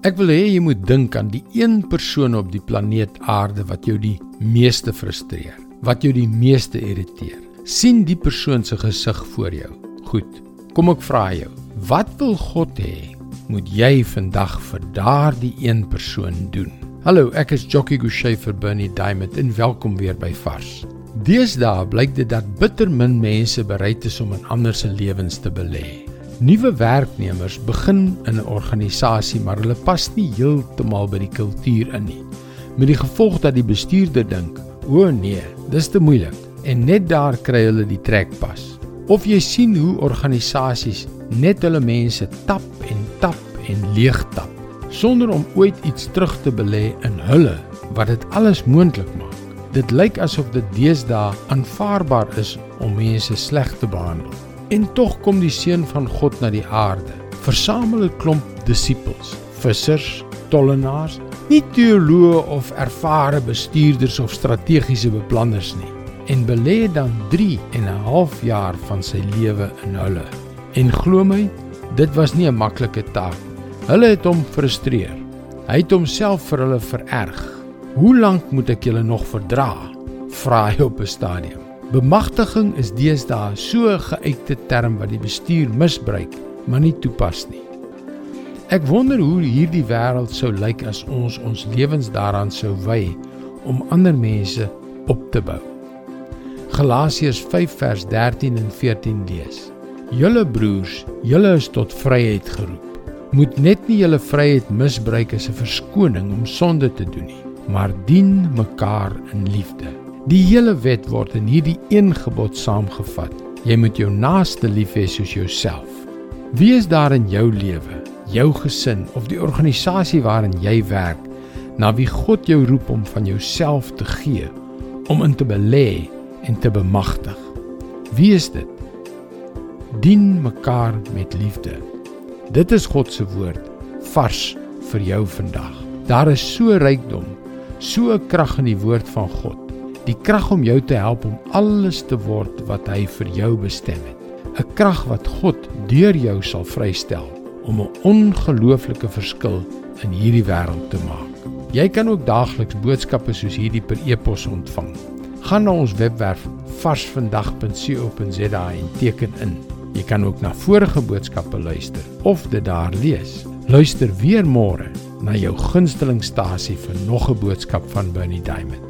Ek wil hê jy moet dink aan die een persoon op die planeet Aarde wat jou die meeste frustreer, wat jou die meeste irriteer. sien die persoon se gesig voor jou. Goed. Kom ek vra jou, wat wil God hê moet jy vandag vir daardie een persoon doen? Hallo, ek is Jockey Gouchee vir Bernie Diamond en welkom weer by Vars. Deesdae blyk dit dat bitter min mense bereid is om in ander se lewens te belê. Nuwe werknemers begin in 'n organisasie, maar hulle pas nie heeltemal by die kultuur in nie. Met die gevolg dat die bestuurder dink: "O nee, dis te moeilik." En net daar kry hulle die trekpas. Of jy sien hoe organisasies net hulle mense tap en tap en leeg tap sonder om ooit iets terug te belê in hulle wat dit alles moontlik maak. Dit lyk asof dit deesdae aanvaarbaar is om mense sleg te behandel. En tog kom die seun van God na die aarde. Versamel 'n klomp disippels, vissers, tollenaars, nie teoloë of ervare bestuurders of strategiese beplanners nie en belê dan 3 en 'n half jaar van sy lewe in hulle. En glo my, dit was nie 'n maklike taak. Hulle het hom frustreer. Hy het homself vir hulle vererg. Hoe lank moet ek julle nog verdra? Vra hy op 'n stadium. Bemagtiging is deesdae so 'n geuite term wat die bestuur misbruik, maar nie toepas nie. Ek wonder hoe hierdie wêreld sou lyk as ons ons lewens daaraan sou wy om ander mense op te bou. Galasiërs 5 vers 13 en 14 lees: Julle broers, julle is tot vryheid geroep. Moet net nie julle vryheid misbruik as 'n verskoning om sonde te doen nie, maar dien mekaar in liefde. Die hele wet word in hierdie een gebod saamgevat. Jy moet jou naaste lief hê soos jouself. Wie is daar in jou lewe, jou gesin of die organisasie waarin jy werk, na wie God jou roep om van jouself te gee, om in te belê en te bemagtig? Wie is dit? Dien mekaar met liefde. Dit is God se woord vars vir jou vandag. Daar is so rykdom, so 'n krag in die woord van God die krag om jou te help om alles te word wat hy vir jou bestem het. 'n Krag wat God deur jou sal vrystel om 'n ongelooflike verskil in hierdie wêreld te maak. Jy kan ook daagliks boodskappe soos hierdie per e-pos ontvang. Gaan na ons webwerf varsvandag.co.za en teken in. Jy kan ook na vorige boodskappe luister of dit daar lees. Luister weer môre na jou gunstelingstasie vir nog 'n boodskap van Bernie Diamond.